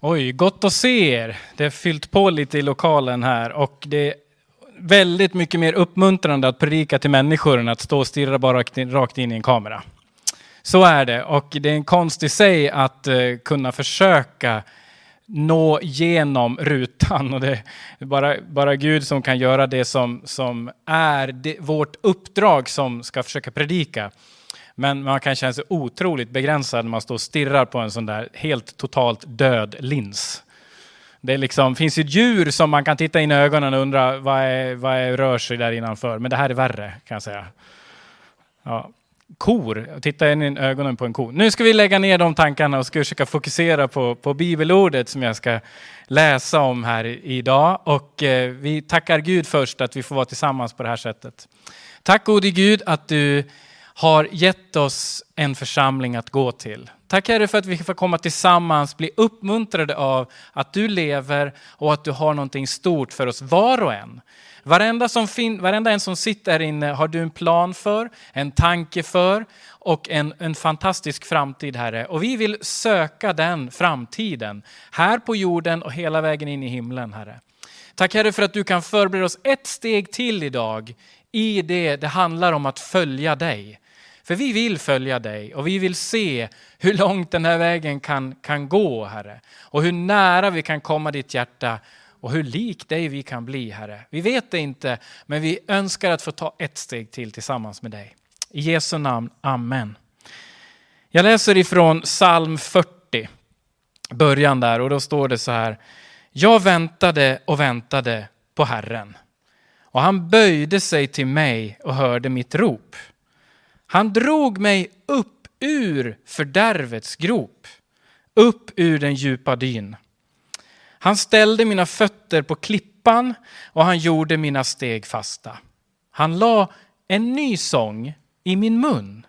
Oj, gott att se er. Det har fyllt på lite i lokalen här och det är väldigt mycket mer uppmuntrande att predika till människor än att stå och stirra bara rakt in i en kamera. Så är det och det är en konst i sig att eh, kunna försöka nå genom rutan. Och det är bara, bara Gud som kan göra det som, som är det, vårt uppdrag som ska försöka predika. Men man kan känna sig otroligt begränsad när man står och stirrar på en sån där helt totalt död lins. Det liksom, finns ju djur som man kan titta in i ögonen och undra vad, är, vad är, rör sig där innanför. Men det här är värre kan jag säga. Ja. Kor, titta in i ögonen på en ko. Nu ska vi lägga ner de tankarna och ska försöka fokusera på, på bibelordet som jag ska läsa om här idag. Och eh, vi tackar Gud först att vi får vara tillsammans på det här sättet. Tack gode Gud att du har gett oss en församling att gå till. Tack Herre för att vi får komma tillsammans, bli uppmuntrade av att du lever och att du har någonting stort för oss var och en. Varenda, som fin, varenda en som sitter här inne har du en plan för, en tanke för och en, en fantastisk framtid Herre. Och vi vill söka den framtiden här på jorden och hela vägen in i himlen Herre. Tack Herre för att du kan förbereda oss ett steg till idag i det det handlar om att följa dig. För vi vill följa dig och vi vill se hur långt den här vägen kan, kan gå, Herre. Och hur nära vi kan komma ditt hjärta och hur lik dig vi kan bli, Herre. Vi vet det inte, men vi önskar att få ta ett steg till tillsammans med dig. I Jesu namn, Amen. Jag läser ifrån psalm 40, början där, och då står det så här. Jag väntade och väntade på Herren. Och han böjde sig till mig och hörde mitt rop. Han drog mig upp ur fördärvets grop, upp ur den djupa dyn. Han ställde mina fötter på klippan och han gjorde mina steg fasta. Han la en ny sång i min mun,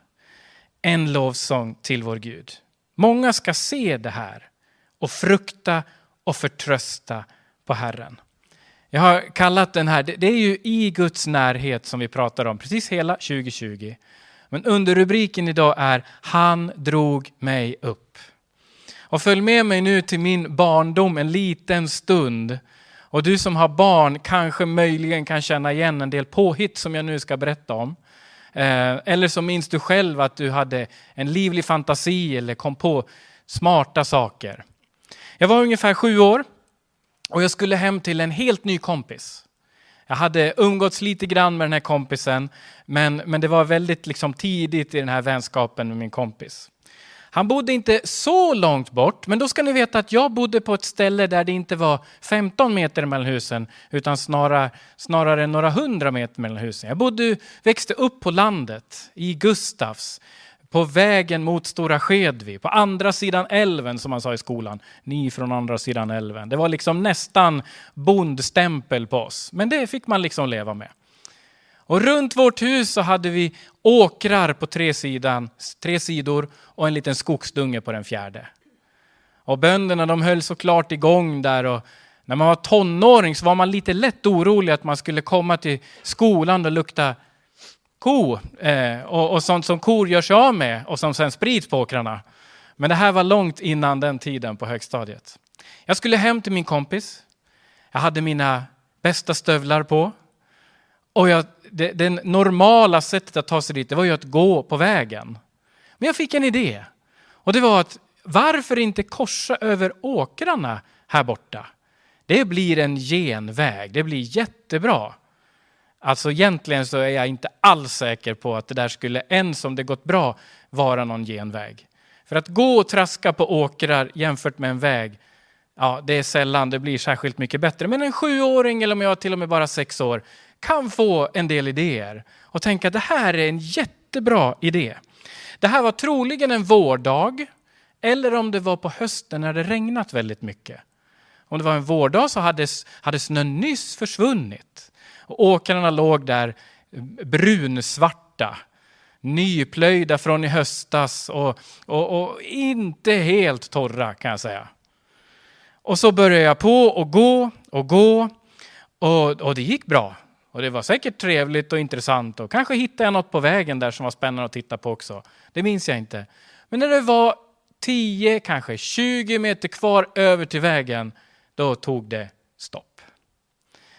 en lovsång till vår Gud. Många ska se det här och frukta och förtrösta på Herren. Jag har kallat den här, det är ju i Guds närhet som vi pratar om precis hela 2020. Men underrubriken idag är Han drog mig upp. Och följ med mig nu till min barndom en liten stund. Och du som har barn kanske möjligen kan känna igen en del påhitt som jag nu ska berätta om. Eh, eller så minns du själv att du hade en livlig fantasi eller kom på smarta saker. Jag var ungefär sju år och jag skulle hem till en helt ny kompis. Jag hade umgåtts lite grann med den här kompisen, men, men det var väldigt liksom tidigt i den här vänskapen med min kompis. Han bodde inte så långt bort, men då ska ni veta att jag bodde på ett ställe där det inte var 15 meter mellan husen, utan snarare, snarare några hundra meter mellan husen. Jag bodde, växte upp på landet, i Gustavs, på vägen mot Stora Skedvi, på andra sidan älven som man sa i skolan. Ni från andra sidan älven. Det var liksom nästan bondstämpel på oss, men det fick man liksom leva med. Och runt vårt hus så hade vi åkrar på tre, sidan, tre sidor och en liten skogsdunge på den fjärde. Och bönderna de höll såklart igång där och när man var tonåring så var man lite lätt orolig att man skulle komma till skolan och lukta ko eh, och, och sånt som kor gör sig av med och som sen sprids på åkrarna. Men det här var långt innan den tiden på högstadiet. Jag skulle hem till min kompis. Jag hade mina bästa stövlar på. Och jag, det, det normala sättet att ta sig dit det var ju att gå på vägen. Men jag fick en idé. Och det var att varför inte korsa över åkrarna här borta? Det blir en genväg, det blir jättebra. Alltså egentligen så är jag inte alls säker på att det där skulle, ens om det gått bra, vara någon genväg. För att gå och traska på åkrar jämfört med en väg, ja det är sällan det blir särskilt mycket bättre. Men en sjuåring, eller om jag till och med bara sex år, kan få en del idéer och tänka att det här är en jättebra idé. Det här var troligen en vårdag, eller om det var på hösten när det regnat väldigt mycket. Om det var en vårdag så hade, hade snön nyss försvunnit. Och åkrarna låg där brunsvarta, nyplöjda från i höstas och, och, och, inte helt torra kan jag säga. Och så började jag på och gå och gå och, och det gick bra. Och det var säkert trevligt och intressant och kanske hittade jag något på vägen där som var spännande att titta på också. Det minns jag inte. Men när det var 10, kanske 20 meter kvar över till vägen, då tog det stopp.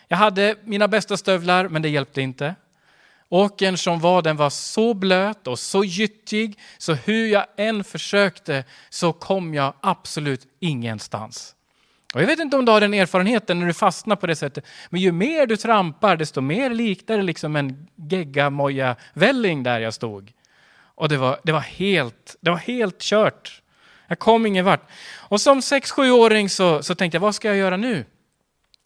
Jag hade mina bästa stövlar, men det hjälpte inte. Åkern som var, den var så blöt och så gyttig, så hur jag än försökte så kom jag absolut ingenstans. Och jag vet inte om du har den erfarenheten när du fastnar på det sättet, men ju mer du trampar, desto mer liknar det liksom en geggamoja-välling där jag stod. Och det var, det, var helt, det var helt kört. Jag kom ingen vart. Och som 6-7-åring så, så tänkte jag, vad ska jag göra nu?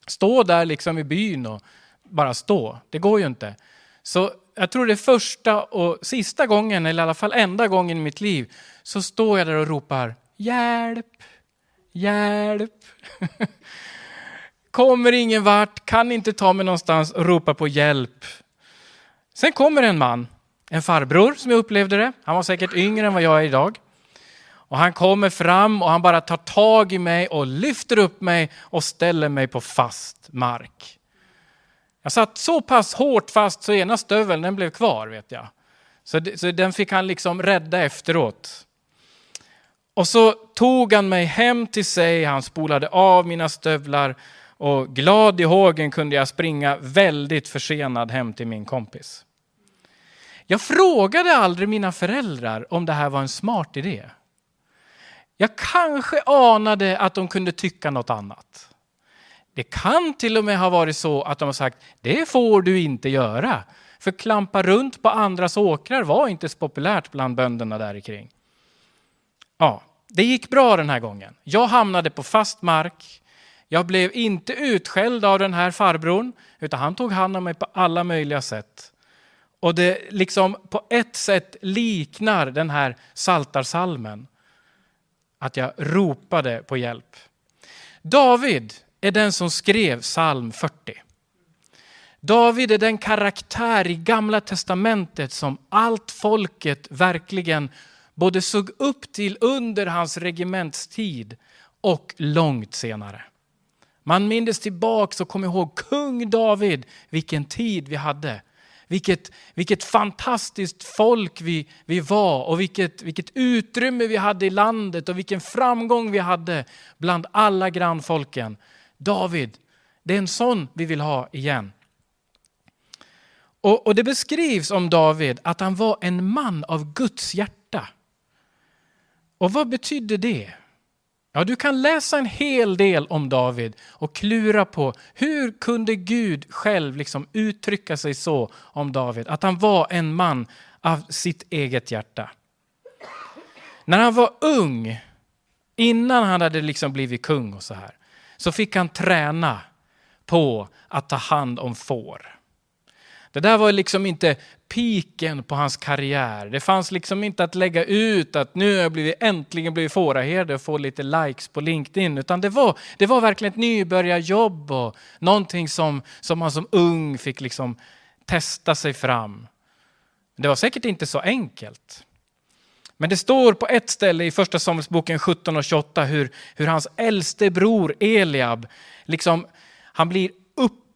Stå där liksom i byn och bara stå. Det går ju inte. Så jag tror det är första och sista gången, eller i alla fall enda gången i mitt liv, så står jag där och ropar hjälp, hjälp. Kommer ingen vart, kan inte ta mig någonstans och ropa på hjälp. Sen kommer en man, en farbror som jag upplevde det. Han var säkert yngre än vad jag är idag. Och han kommer fram och han bara tar tag i mig och lyfter upp mig och ställer mig på fast mark. Jag satt så pass hårt fast så ena stöveln den blev kvar vet jag. Så, så den fick han liksom rädda efteråt. Och så tog han mig hem till sig, han spolade av mina stövlar och glad i hågen kunde jag springa väldigt försenad hem till min kompis. Jag frågade aldrig mina föräldrar om det här var en smart idé. Jag kanske anade att de kunde tycka något annat. Det kan till och med ha varit så att de har sagt, det får du inte göra. För klampa runt på andras åkrar var inte så populärt bland bönderna där kring. Ja, det gick bra den här gången. Jag hamnade på fast mark. Jag blev inte utskälld av den här farbrorn, utan han tog hand om mig på alla möjliga sätt. Och det liksom på ett sätt liknar den här saltarsalmen. Att jag ropade på hjälp. David är den som skrev psalm 40. David är den karaktär i Gamla testamentet som allt folket verkligen både såg upp till under hans regementstid och långt senare. Man mindes tillbaks och kom ihåg kung David, vilken tid vi hade. Vilket, vilket fantastiskt folk vi, vi var och vilket, vilket utrymme vi hade i landet och vilken framgång vi hade bland alla grannfolken. David, det är en sån vi vill ha igen. Och, och det beskrivs om David att han var en man av Guds hjärta. Och vad betyder det? Ja, du kan läsa en hel del om David och klura på hur kunde Gud själv liksom uttrycka sig så om David? Att han var en man av sitt eget hjärta. När han var ung, innan han hade liksom blivit kung och så här, så fick han träna på att ta hand om får. Det där var liksom inte piken på hans karriär. Det fanns liksom inte att lägga ut att nu har jag blivit, äntligen blivit fåraherde och få lite likes på LinkedIn. Utan det var, det var verkligen ett nybörjarjobb och någonting som, som man som ung fick liksom testa sig fram. Det var säkert inte så enkelt. Men det står på ett ställe i första Samuelsboken 17 och 28 hur, hur hans äldste bror Eliab, liksom, han blir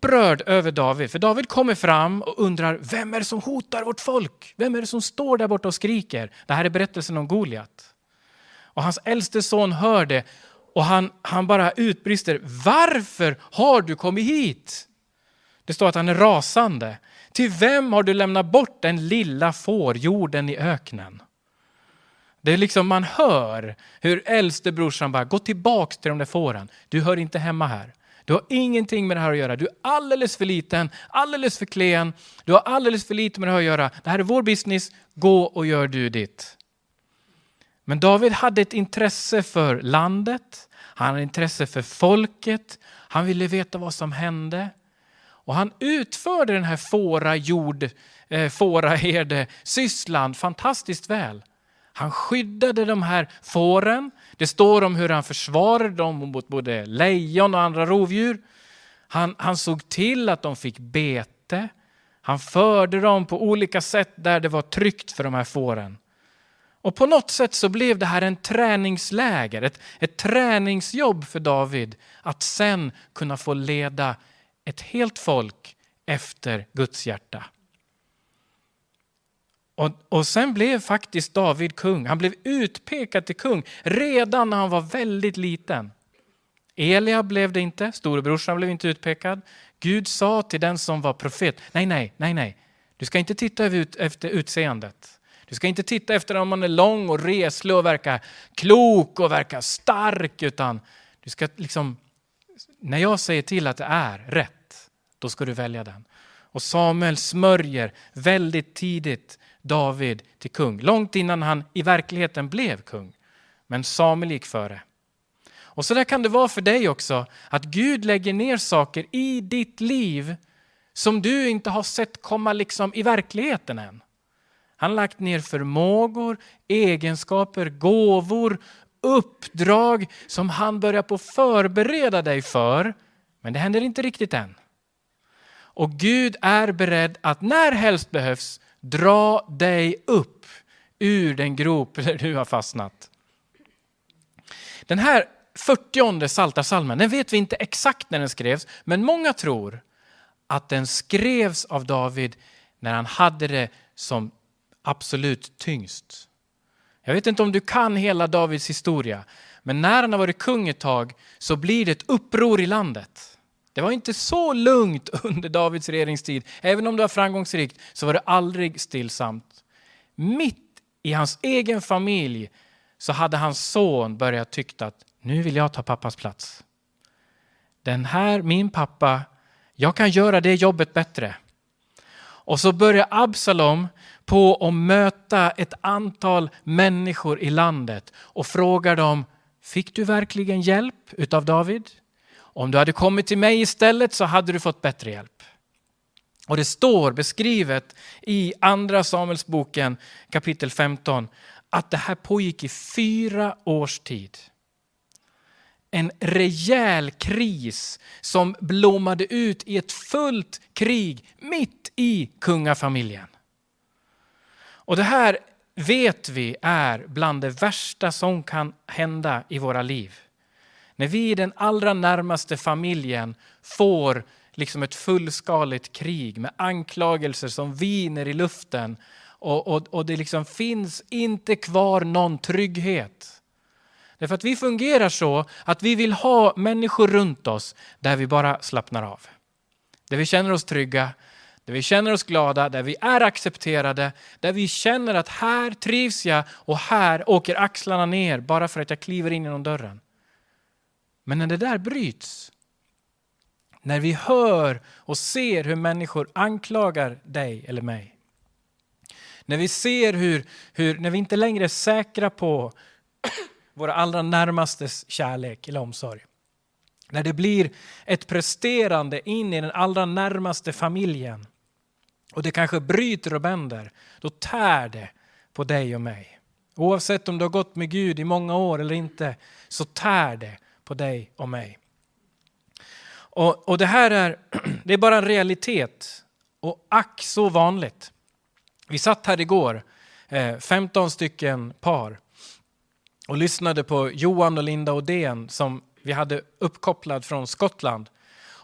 upprörd över David. För David kommer fram och undrar, vem är det som hotar vårt folk? Vem är det som står där borta och skriker? Det här är berättelsen om Goliat. Och hans äldste son hör det och han, han bara utbrister, varför har du kommit hit? Det står att han är rasande. Till vem har du lämnat bort den lilla fårjorden i öknen? Det är liksom man hör hur äldste brorsan bara, gå tillbaks till de där fåren. Du hör inte hemma här. Du har ingenting med det här att göra. Du är alldeles för liten, alldeles för klen. Du har alldeles för lite med det här att göra. Det här är vår business. Gå och gör du ditt. Men David hade ett intresse för landet. Han hade intresse för folket. Han ville veta vad som hände. Och han utförde den här fåra jord, eh, fåraherde sysslan fantastiskt väl. Han skyddade de här fåren. Det står om hur han försvarade dem mot både lejon och andra rovdjur. Han, han såg till att de fick bete. Han förde dem på olika sätt där det var tryggt för de här fåren. Och på något sätt så blev det här en träningsläger, ett, ett träningsjobb för David att sen kunna få leda ett helt folk efter Guds hjärta. Och, och sen blev faktiskt David kung. Han blev utpekad till kung redan när han var väldigt liten. Elia blev det inte, storebrorsan blev inte utpekad. Gud sa till den som var profet, nej, nej, nej, nej. Du ska inte titta efter utseendet. Du ska inte titta efter om man är lång och reslig och verkar klok och verkar stark, utan du ska liksom, när jag säger till att det är rätt, då ska du välja den. Och Samuel smörjer väldigt tidigt David till kung, långt innan han i verkligheten blev kung. Men Samuel gick före. Och så där kan det vara för dig också, att Gud lägger ner saker i ditt liv som du inte har sett komma liksom i verkligheten än. Han har lagt ner förmågor, egenskaper, gåvor, uppdrag som han börjar på förbereda dig för, men det händer inte riktigt än. Och Gud är beredd att när helst behövs dra dig upp ur den grop där du har fastnat. Den här 40 Psaltarpsalmen, den vet vi inte exakt när den skrevs, men många tror att den skrevs av David när han hade det som absolut tyngst. Jag vet inte om du kan hela Davids historia, men när han har varit kung ett tag så blir det ett uppror i landet. Det var inte så lugnt under Davids regeringstid. Även om det var framgångsrikt så var det aldrig stillsamt. Mitt i hans egen familj så hade hans son börjat tycka att nu vill jag ta pappas plats. Den här, min pappa, jag kan göra det jobbet bättre. Och så börjar Absalom på att möta ett antal människor i landet och frågar dem, fick du verkligen hjälp utav David? Om du hade kommit till mig istället så hade du fått bättre hjälp. Och det står beskrivet i andra Samuelsboken kapitel 15 att det här pågick i fyra års tid. En rejäl kris som blommade ut i ett fullt krig mitt i kungafamiljen. Och det här vet vi är bland det värsta som kan hända i våra liv. När vi i den allra närmaste familjen får liksom ett fullskaligt krig med anklagelser som viner i luften och, och, och det liksom finns inte kvar någon trygghet. Därför att vi fungerar så att vi vill ha människor runt oss där vi bara slappnar av. Där vi känner oss trygga, där vi känner oss glada, där vi är accepterade, där vi känner att här trivs jag och här åker axlarna ner bara för att jag kliver in genom dörren. Men när det där bryts, när vi hör och ser hur människor anklagar dig eller mig, när vi ser hur, hur när vi inte längre är säkra på våra allra närmastes kärlek eller omsorg, när det blir ett presterande in i den allra närmaste familjen och det kanske bryter och bänder, då tär det på dig och mig. Oavsett om du har gått med Gud i många år eller inte, så tär det på dig och mig. Och, och det här är, det är bara en realitet och ack så vanligt. Vi satt här igår, eh, 15 stycken par och lyssnade på Johan och Linda Odén som vi hade uppkopplad från Skottland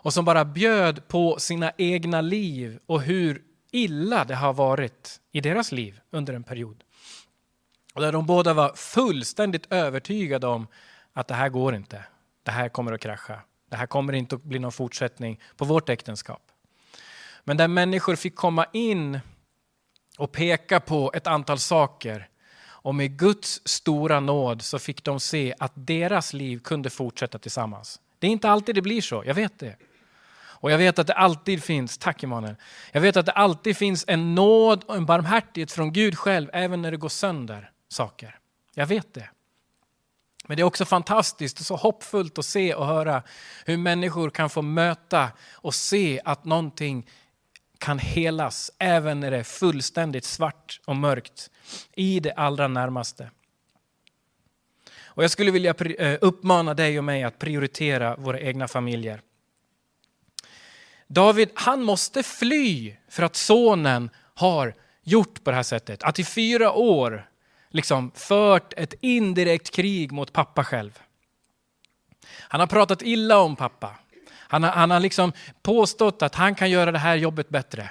och som bara bjöd på sina egna liv och hur illa det har varit i deras liv under en period. Och där de båda var fullständigt övertygade om att det här går inte. Det här kommer att krascha. Det här kommer inte att bli någon fortsättning på vårt äktenskap. Men där människor fick komma in och peka på ett antal saker och med Guds stora nåd så fick de se att deras liv kunde fortsätta tillsammans. Det är inte alltid det blir så, jag vet det. Och jag vet att det alltid finns, tack Emanuel, jag vet att det alltid finns en nåd och en barmhärtighet från Gud själv även när det går sönder saker. Jag vet det. Men det är också fantastiskt och så hoppfullt att se och höra hur människor kan få möta och se att någonting kan helas även när det är fullständigt svart och mörkt i det allra närmaste. Och jag skulle vilja eh, uppmana dig och mig att prioritera våra egna familjer. David, han måste fly för att sonen har gjort på det här sättet. Att i fyra år liksom fört ett indirekt krig mot pappa själv. Han har pratat illa om pappa. Han har, han har liksom påstått att han kan göra det här jobbet bättre.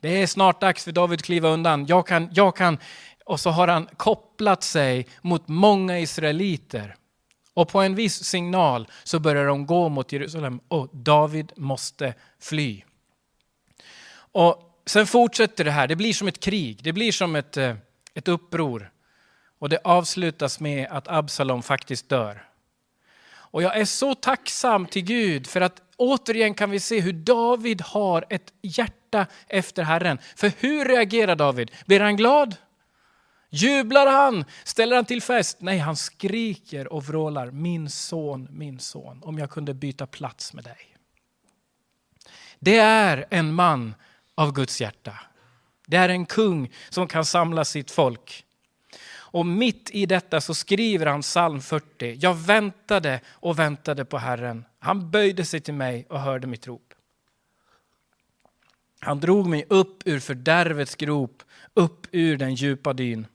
Det är snart dags för David att kliva undan. Jag kan, jag kan. Och så har han kopplat sig mot många israeliter. Och på en viss signal så börjar de gå mot Jerusalem och David måste fly. Och sen fortsätter det här, det blir som ett krig, det blir som ett, eh, ett uppror. Och det avslutas med att Absalom faktiskt dör. Och jag är så tacksam till Gud för att återigen kan vi se hur David har ett hjärta efter Herren. För hur reagerar David? Blir han glad? Jublar han? Ställer han till fest? Nej, han skriker och vrålar. Min son, min son, om jag kunde byta plats med dig. Det är en man av Guds hjärta. Det är en kung som kan samla sitt folk. Och mitt i detta så skriver han psalm 40. Jag väntade och väntade på Herren. Han böjde sig till mig och hörde mitt rop. Han drog mig upp ur fördärvets grop, upp ur den djupa dyn.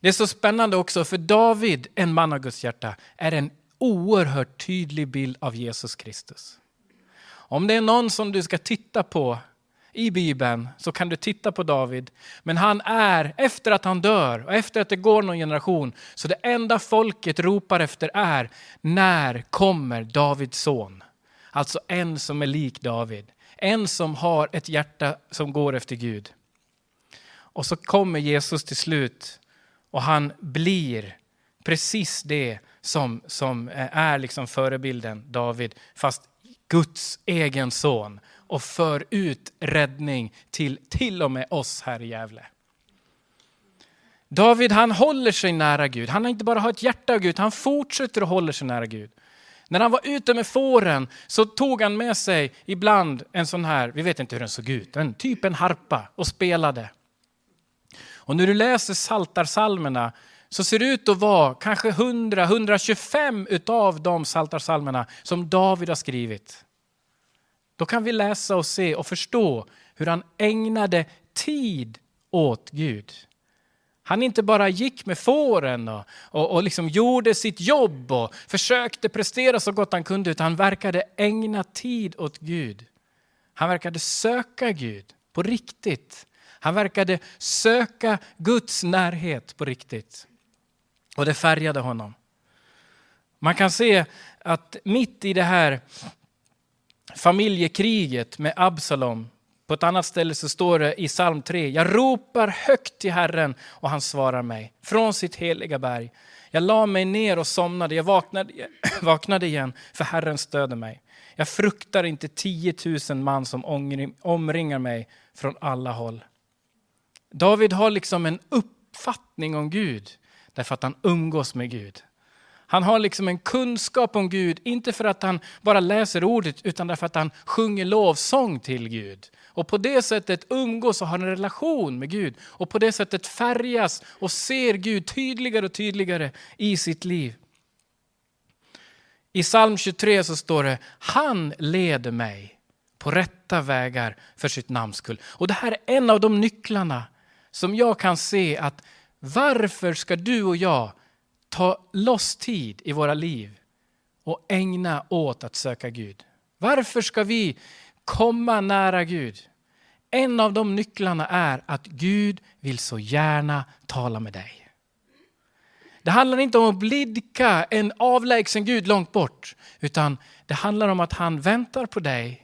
Det är så spännande också, för David, en man av Guds hjärta, är en oerhört tydlig bild av Jesus Kristus. Om det är någon som du ska titta på i Bibeln så kan du titta på David. Men han är, efter att han dör och efter att det går någon generation, så det enda folket ropar efter är, när kommer Davids son? Alltså en som är lik David. En som har ett hjärta som går efter Gud. Och så kommer Jesus till slut och han blir precis det som, som eh, är liksom förebilden David, fast Guds egen son och för ut räddning till till och med oss här i Gävle. David han håller sig nära Gud. Han har inte bara har ett hjärta av Gud, han fortsätter att hålla sig nära Gud. När han var ute med fåren så tog han med sig ibland en sån här, vi vet inte hur den såg ut, en typ en harpa och spelade. Och när du läser saltarsalmerna så ser det ut att vara kanske 100-125 utav de saltarsalmerna som David har skrivit. Då kan vi läsa och se och förstå hur han ägnade tid åt Gud. Han inte bara gick med fåren och, och, och liksom gjorde sitt jobb och försökte prestera så gott han kunde, utan han verkade ägna tid åt Gud. Han verkade söka Gud på riktigt. Han verkade söka Guds närhet på riktigt. Och det färgade honom. Man kan se att mitt i det här familjekriget med Absalom, på ett annat ställe så står det i psalm 3, jag ropar högt till Herren och han svarar mig från sitt heliga berg. Jag la mig ner och somnade, jag vaknade, vaknade igen för Herren stöder mig. Jag fruktar inte 10 000 man som omringar mig från alla håll. David har liksom en uppfattning om Gud därför att han umgås med Gud. Han har liksom en kunskap om Gud, inte för att han bara läser ordet utan därför att han sjunger lovsång till Gud. Och på det sättet umgås och har en relation med Gud. Och på det sättet färgas och ser Gud tydligare och tydligare i sitt liv. I psalm 23 så står det, han leder mig på rätta vägar för sitt namns skull. Och det här är en av de nycklarna som jag kan se att varför ska du och jag ta loss tid i våra liv och ägna åt att söka Gud? Varför ska vi komma nära Gud? En av de nycklarna är att Gud vill så gärna tala med dig. Det handlar inte om att blidka en avlägsen Gud långt bort, utan det handlar om att han väntar på dig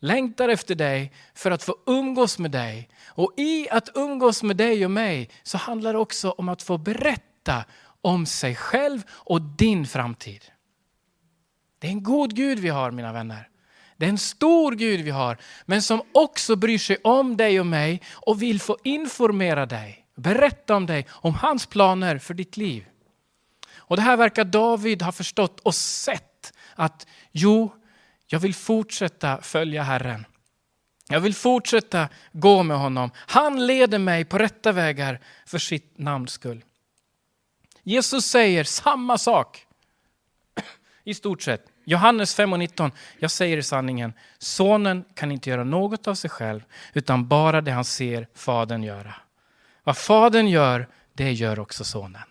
längtar efter dig för att få umgås med dig. Och i att umgås med dig och mig så handlar det också om att få berätta om sig själv och din framtid. Det är en god Gud vi har mina vänner. Det är en stor Gud vi har, men som också bryr sig om dig och mig och vill få informera dig, berätta om dig, om hans planer för ditt liv. Och det här verkar David ha förstått och sett att jo, jag vill fortsätta följa Herren. Jag vill fortsätta gå med honom. Han leder mig på rätta vägar för sitt namns skull. Jesus säger samma sak i stort sett. Johannes 5 och 19. Jag säger i sanningen, sonen kan inte göra något av sig själv utan bara det han ser fadern göra. Vad fadern gör, det gör också sonen.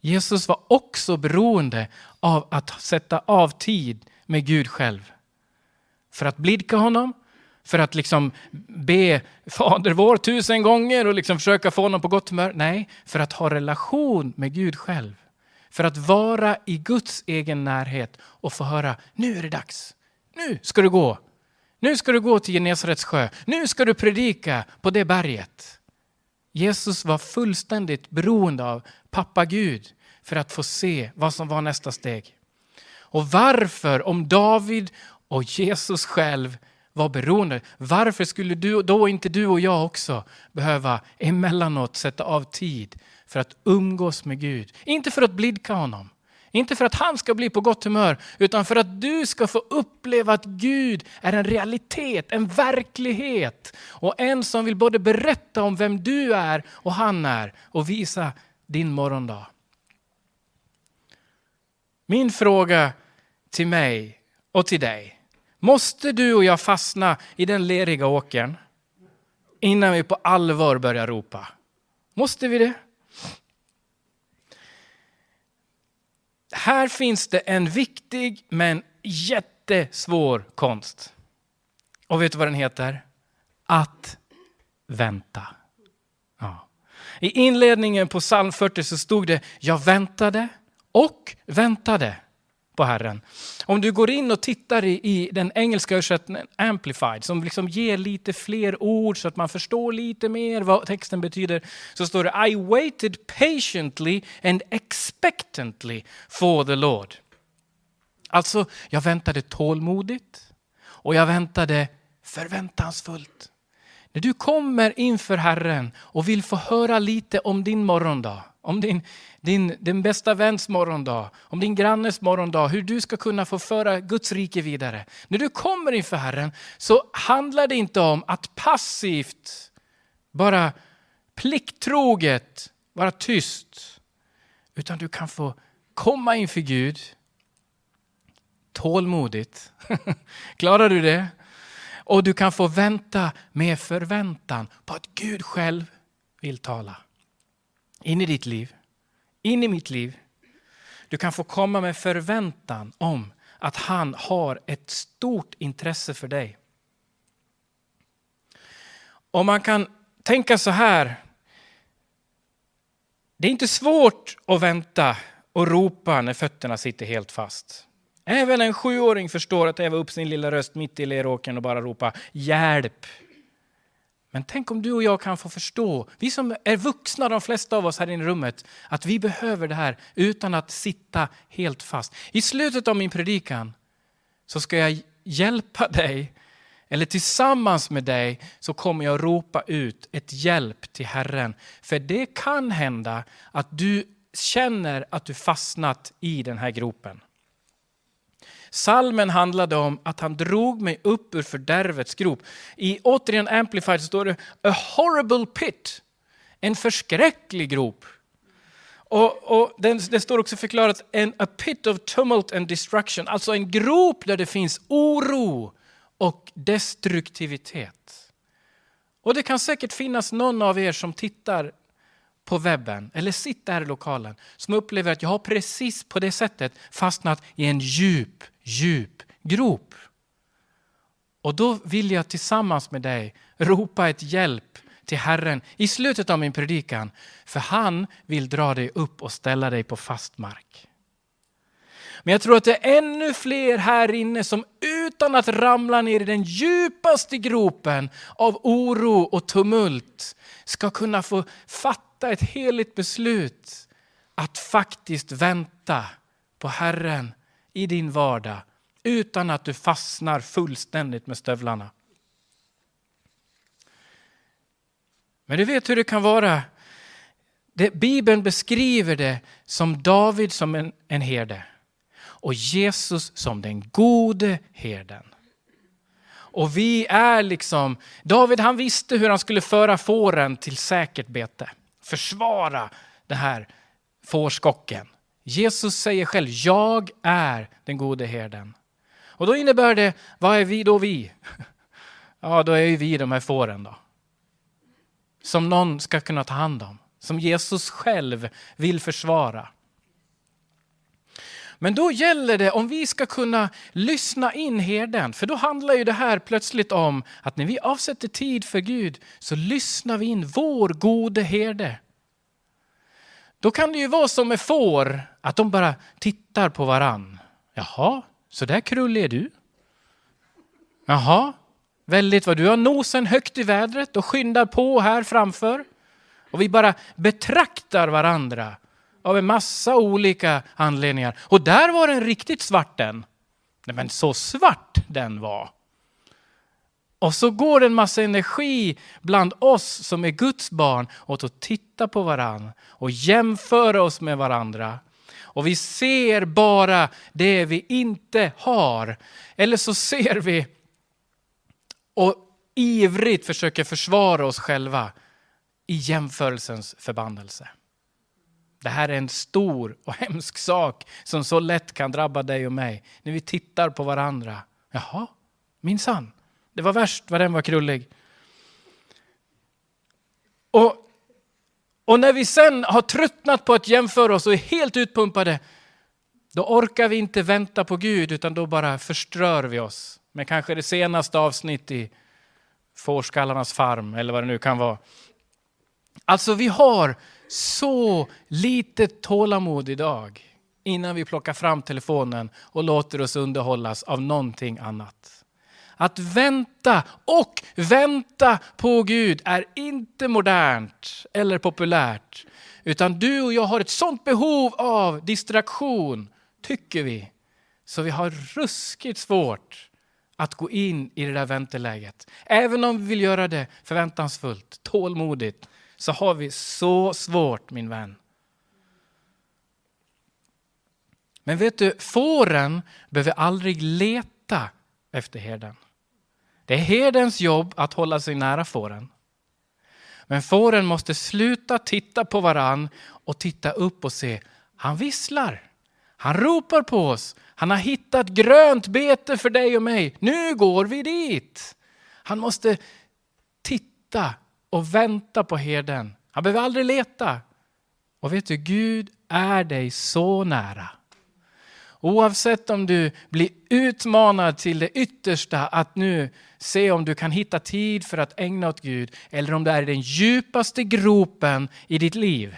Jesus var också beroende av att sätta av tid med Gud själv. För att blidka honom, för att liksom be Fader vår tusen gånger och liksom försöka få honom på gott humör. Nej, för att ha relation med Gud själv. För att vara i Guds egen närhet och få höra, nu är det dags. Nu ska du gå. Nu ska du gå till Genesarets sjö. Nu ska du predika på det berget. Jesus var fullständigt beroende av pappa Gud för att få se vad som var nästa steg. Och varför, om David och Jesus själv var beroende, varför skulle du, då inte du och jag också behöva emellanåt sätta av tid för att umgås med Gud? Inte för att blidka honom, inte för att han ska bli på gott humör, utan för att du ska få uppleva att Gud är en realitet, en verklighet. Och en som vill både berätta om vem du är och han är och visa din morgondag. Min fråga till mig och till dig. Måste du och jag fastna i den leriga åkern innan vi på allvar börjar ropa? Måste vi det? Här finns det en viktig men jättesvår konst. Och vet du vad den heter? Att vänta. Ja. I inledningen på psalm 40 så stod det, jag väntade och väntade på Herren. Om du går in och tittar i, i den engelska översättningen Amplified, som liksom ger lite fler ord så att man förstår lite mer vad texten betyder, så står det I waited patiently and expectantly for the Lord. Alltså, jag väntade tålmodigt och jag väntade förväntansfullt. När du kommer inför Herren och vill få höra lite om din morgondag, om din, din, din bästa väns morgondag, om din grannes morgondag, hur du ska kunna få föra Guds rike vidare. När du kommer inför Herren så handlar det inte om att passivt, bara plikttroget vara tyst. Utan du kan få komma inför Gud tålmodigt. Klarar du det? Och du kan få vänta med förväntan på att Gud själv vill tala in i ditt liv, in i mitt liv. Du kan få komma med förväntan om att han har ett stort intresse för dig. Och man kan tänka så här. Det är inte svårt att vänta och ropa när fötterna sitter helt fast. Även en sjuåring förstår att häva upp sin lilla röst mitt i leråkern och bara ropa hjälp. Men tänk om du och jag kan få förstå, vi som är vuxna, de flesta av oss här inne i rummet, att vi behöver det här utan att sitta helt fast. I slutet av min predikan så ska jag hjälpa dig, eller tillsammans med dig så kommer jag ropa ut ett hjälp till Herren. För det kan hända att du känner att du fastnat i den här gropen. Salmen handlade om att han drog mig upp ur fördärvets grop. I återigen Amplified står det a horrible pit, en förskräcklig grop. Och, och den, det står också förklarat en, a pit of tumult and destruction, alltså en grop där det finns oro och destruktivitet. Och det kan säkert finnas någon av er som tittar på webben eller sitter här i lokalen som upplever att jag har precis på det sättet fastnat i en djup djup grop. Och då vill jag tillsammans med dig ropa ett hjälp till Herren i slutet av min predikan. För han vill dra dig upp och ställa dig på fast mark. Men jag tror att det är ännu fler här inne som utan att ramla ner i den djupaste gropen av oro och tumult ska kunna få fatta fatta ett heligt beslut att faktiskt vänta på Herren i din vardag utan att du fastnar fullständigt med stövlarna. Men du vet hur det kan vara. Det, Bibeln beskriver det som David som en, en herde och Jesus som den gode herden. Och vi är liksom, David han visste hur han skulle föra fåren till säkert bete. Försvara den här fårskocken. Jesus säger själv, jag är den gode herden. Och då innebär det, vad är vi då vi? Ja, då är ju vi de här fåren då. Som någon ska kunna ta hand om. Som Jesus själv vill försvara. Men då gäller det, om vi ska kunna lyssna in herden, för då handlar ju det här plötsligt om att när vi avsätter tid för Gud så lyssnar vi in vår gode herde. Då kan det ju vara som med får, att de bara tittar på varann. Jaha, så där krullig är du? Jaha, väldigt vad du har nosen högt i vädret och skyndar på här framför. Och vi bara betraktar varandra av en massa olika anledningar. Och där var den riktigt svart den. Nej, men så svart den var. Och så går det en massa energi bland oss som är Guds barn åt att titta på varandra och jämföra oss med varandra. Och vi ser bara det vi inte har. Eller så ser vi och ivrigt försöker försvara oss själva i jämförelsens förbannelse. Det här är en stor och hemsk sak som så lätt kan drabba dig och mig. När vi tittar på varandra. Jaha, minsann. Det var värst vad den var krullig. Och, och när vi sen har tröttnat på att jämföra oss och är helt utpumpade, då orkar vi inte vänta på Gud utan då bara förströr vi oss. med kanske det senaste avsnitt i Fårskallarnas farm eller vad det nu kan vara. Alltså vi har så lite tålamod idag innan vi plockar fram telefonen och låter oss underhållas av någonting annat. Att vänta och vänta på Gud är inte modernt eller populärt. Utan du och jag har ett sånt behov av distraktion, tycker vi. Så vi har ruskigt svårt att gå in i det där vänteläget. Även om vi vill göra det förväntansfullt, tålmodigt, så har vi så svårt min vän. Men vet du, fåren behöver aldrig leta efter herden. Det är herdens jobb att hålla sig nära fåren. Men fåren måste sluta titta på varann och titta upp och se, han visslar. Han ropar på oss. Han har hittat grönt bete för dig och mig. Nu går vi dit. Han måste titta och vänta på herden. Han behöver aldrig leta. Och vet du, Gud är dig så nära. Oavsett om du blir utmanad till det yttersta att nu se om du kan hitta tid för att ägna åt Gud eller om du är i den djupaste gropen i ditt liv.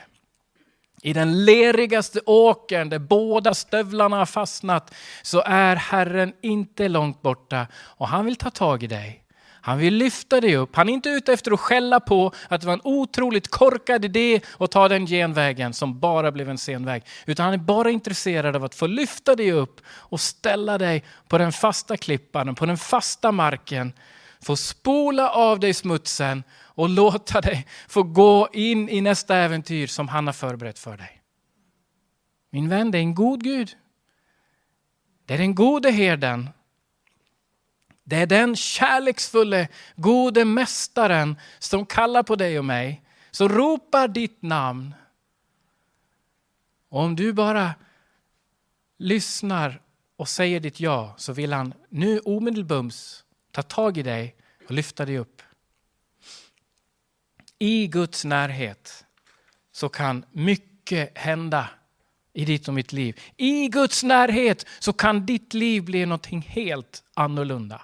I den lerigaste åkern där båda stövlarna har fastnat så är Herren inte långt borta och han vill ta tag i dig. Han vill lyfta dig upp. Han är inte ute efter att skälla på att det var en otroligt korkad idé att ta den genvägen som bara blev en senväg. Utan han är bara intresserad av att få lyfta dig upp och ställa dig på den fasta klippan, på den fasta marken. Få spola av dig smutsen och låta dig få gå in i nästa äventyr som han har förberett för dig. Min vän, det är en god Gud. Det är den gode herden det är den kärleksfulle, gode mästaren som kallar på dig och mig, som ropar ditt namn. Och om du bara lyssnar och säger ditt ja så vill han nu omedelbums ta tag i dig och lyfta dig upp. I Guds närhet så kan mycket hända i ditt och mitt liv. I Guds närhet så kan ditt liv bli något helt annorlunda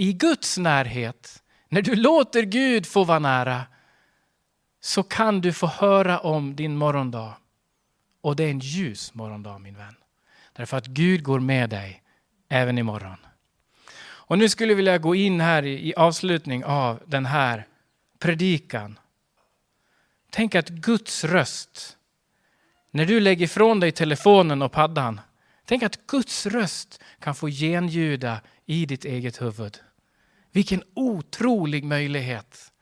i Guds närhet, när du låter Gud få vara nära, så kan du få höra om din morgondag. Och det är en ljus morgondag min vän. Därför att Gud går med dig även imorgon. Och nu skulle jag vilja gå in här i avslutning av den här predikan. Tänk att Guds röst, när du lägger ifrån dig telefonen och paddan, tänk att Guds röst kan få genljuda i ditt eget huvud. Vilken otrolig möjlighet.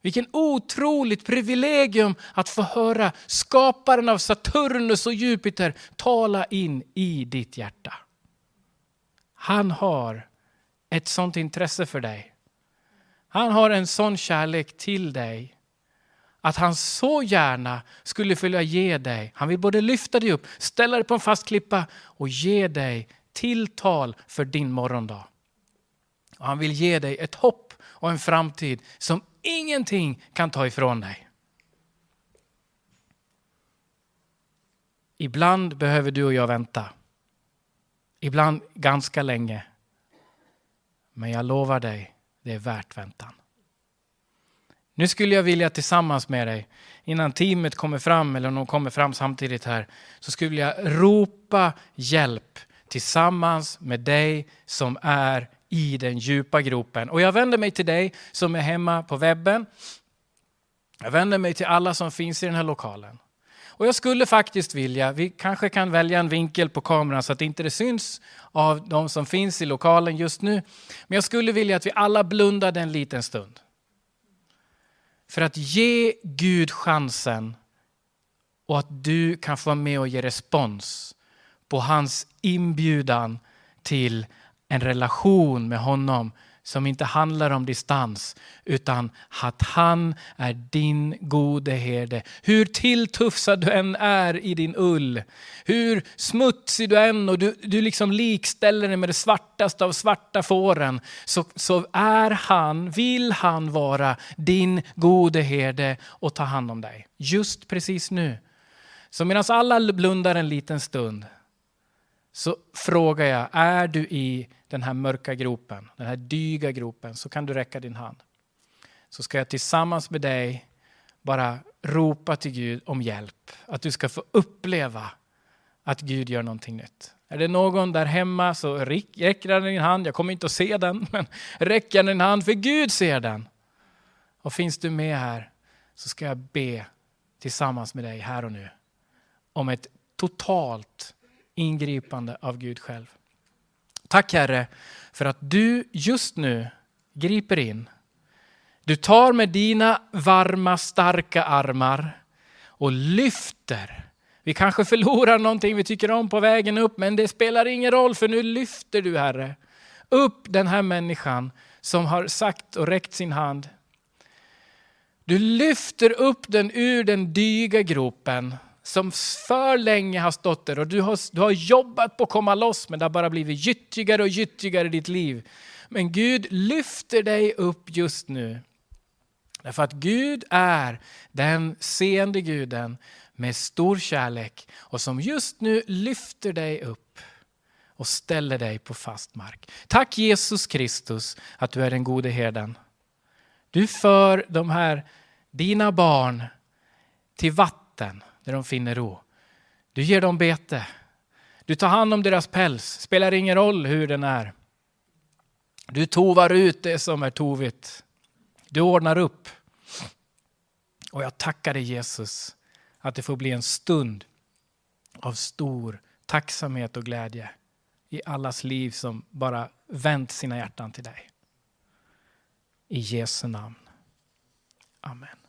Vilken otroligt privilegium att få höra skaparen av Saturnus och Jupiter tala in i ditt hjärta. Han har ett sånt intresse för dig. Han har en sån kärlek till dig att han så gärna skulle vilja ge dig, han vill både lyfta dig upp, ställa dig på en fast klippa och ge dig tilltal för din morgondag. Och han vill ge dig ett hopp och en framtid som ingenting kan ta ifrån dig. Ibland behöver du och jag vänta. Ibland ganska länge. Men jag lovar dig, det är värt väntan. Nu skulle jag vilja tillsammans med dig, innan teamet kommer fram eller de kommer fram samtidigt här, så skulle jag ropa hjälp tillsammans med dig som är i den djupa gropen. Och jag vänder mig till dig som är hemma på webben. Jag vänder mig till alla som finns i den här lokalen. Och jag skulle faktiskt vilja, vi kanske kan välja en vinkel på kameran så att inte det syns av de som finns i lokalen just nu. Men jag skulle vilja att vi alla blundade en liten stund. För att ge Gud chansen och att du kan få vara med och ge respons på hans inbjudan till en relation med honom som inte handlar om distans utan att han är din gode herde. Hur tilltufsad du än är i din ull, hur smutsig du än och du, du liksom likställer dig med det svartaste av svarta fåren så, så är han, vill han vara din gode herde och ta hand om dig. Just precis nu. Så medan alla blundar en liten stund så frågar jag, är du i den här mörka gropen, den här dyga gropen, så kan du räcka din hand. Så ska jag tillsammans med dig bara ropa till Gud om hjälp. Att du ska få uppleva att Gud gör någonting nytt. Är det någon där hemma så räcker din hand. Jag kommer inte att se den, men räcker han din hand för Gud ser den. Och finns du med här så ska jag be tillsammans med dig här och nu om ett totalt ingripande av Gud själv. Tack Herre för att du just nu griper in. Du tar med dina varma starka armar och lyfter. Vi kanske förlorar någonting vi tycker om på vägen upp men det spelar ingen roll för nu lyfter du Herre upp den här människan som har sagt och räckt sin hand. Du lyfter upp den ur den dyga gropen som för länge har stått där och du har, du har jobbat på att komma loss men det har bara blivit gyttigare och gyttigare i ditt liv. Men Gud lyfter dig upp just nu. Därför att Gud är den seende guden med stor kärlek och som just nu lyfter dig upp och ställer dig på fast mark. Tack Jesus Kristus att du är den gode herden. Du för de här, dina barn till vatten där de finner ro. Du ger dem bete. Du tar hand om deras päls, spelar ingen roll hur den är. Du tovar ut det som är tovigt. Du ordnar upp. Och jag tackar dig Jesus att det får bli en stund av stor tacksamhet och glädje i allas liv som bara vänt sina hjärtan till dig. I Jesu namn. Amen.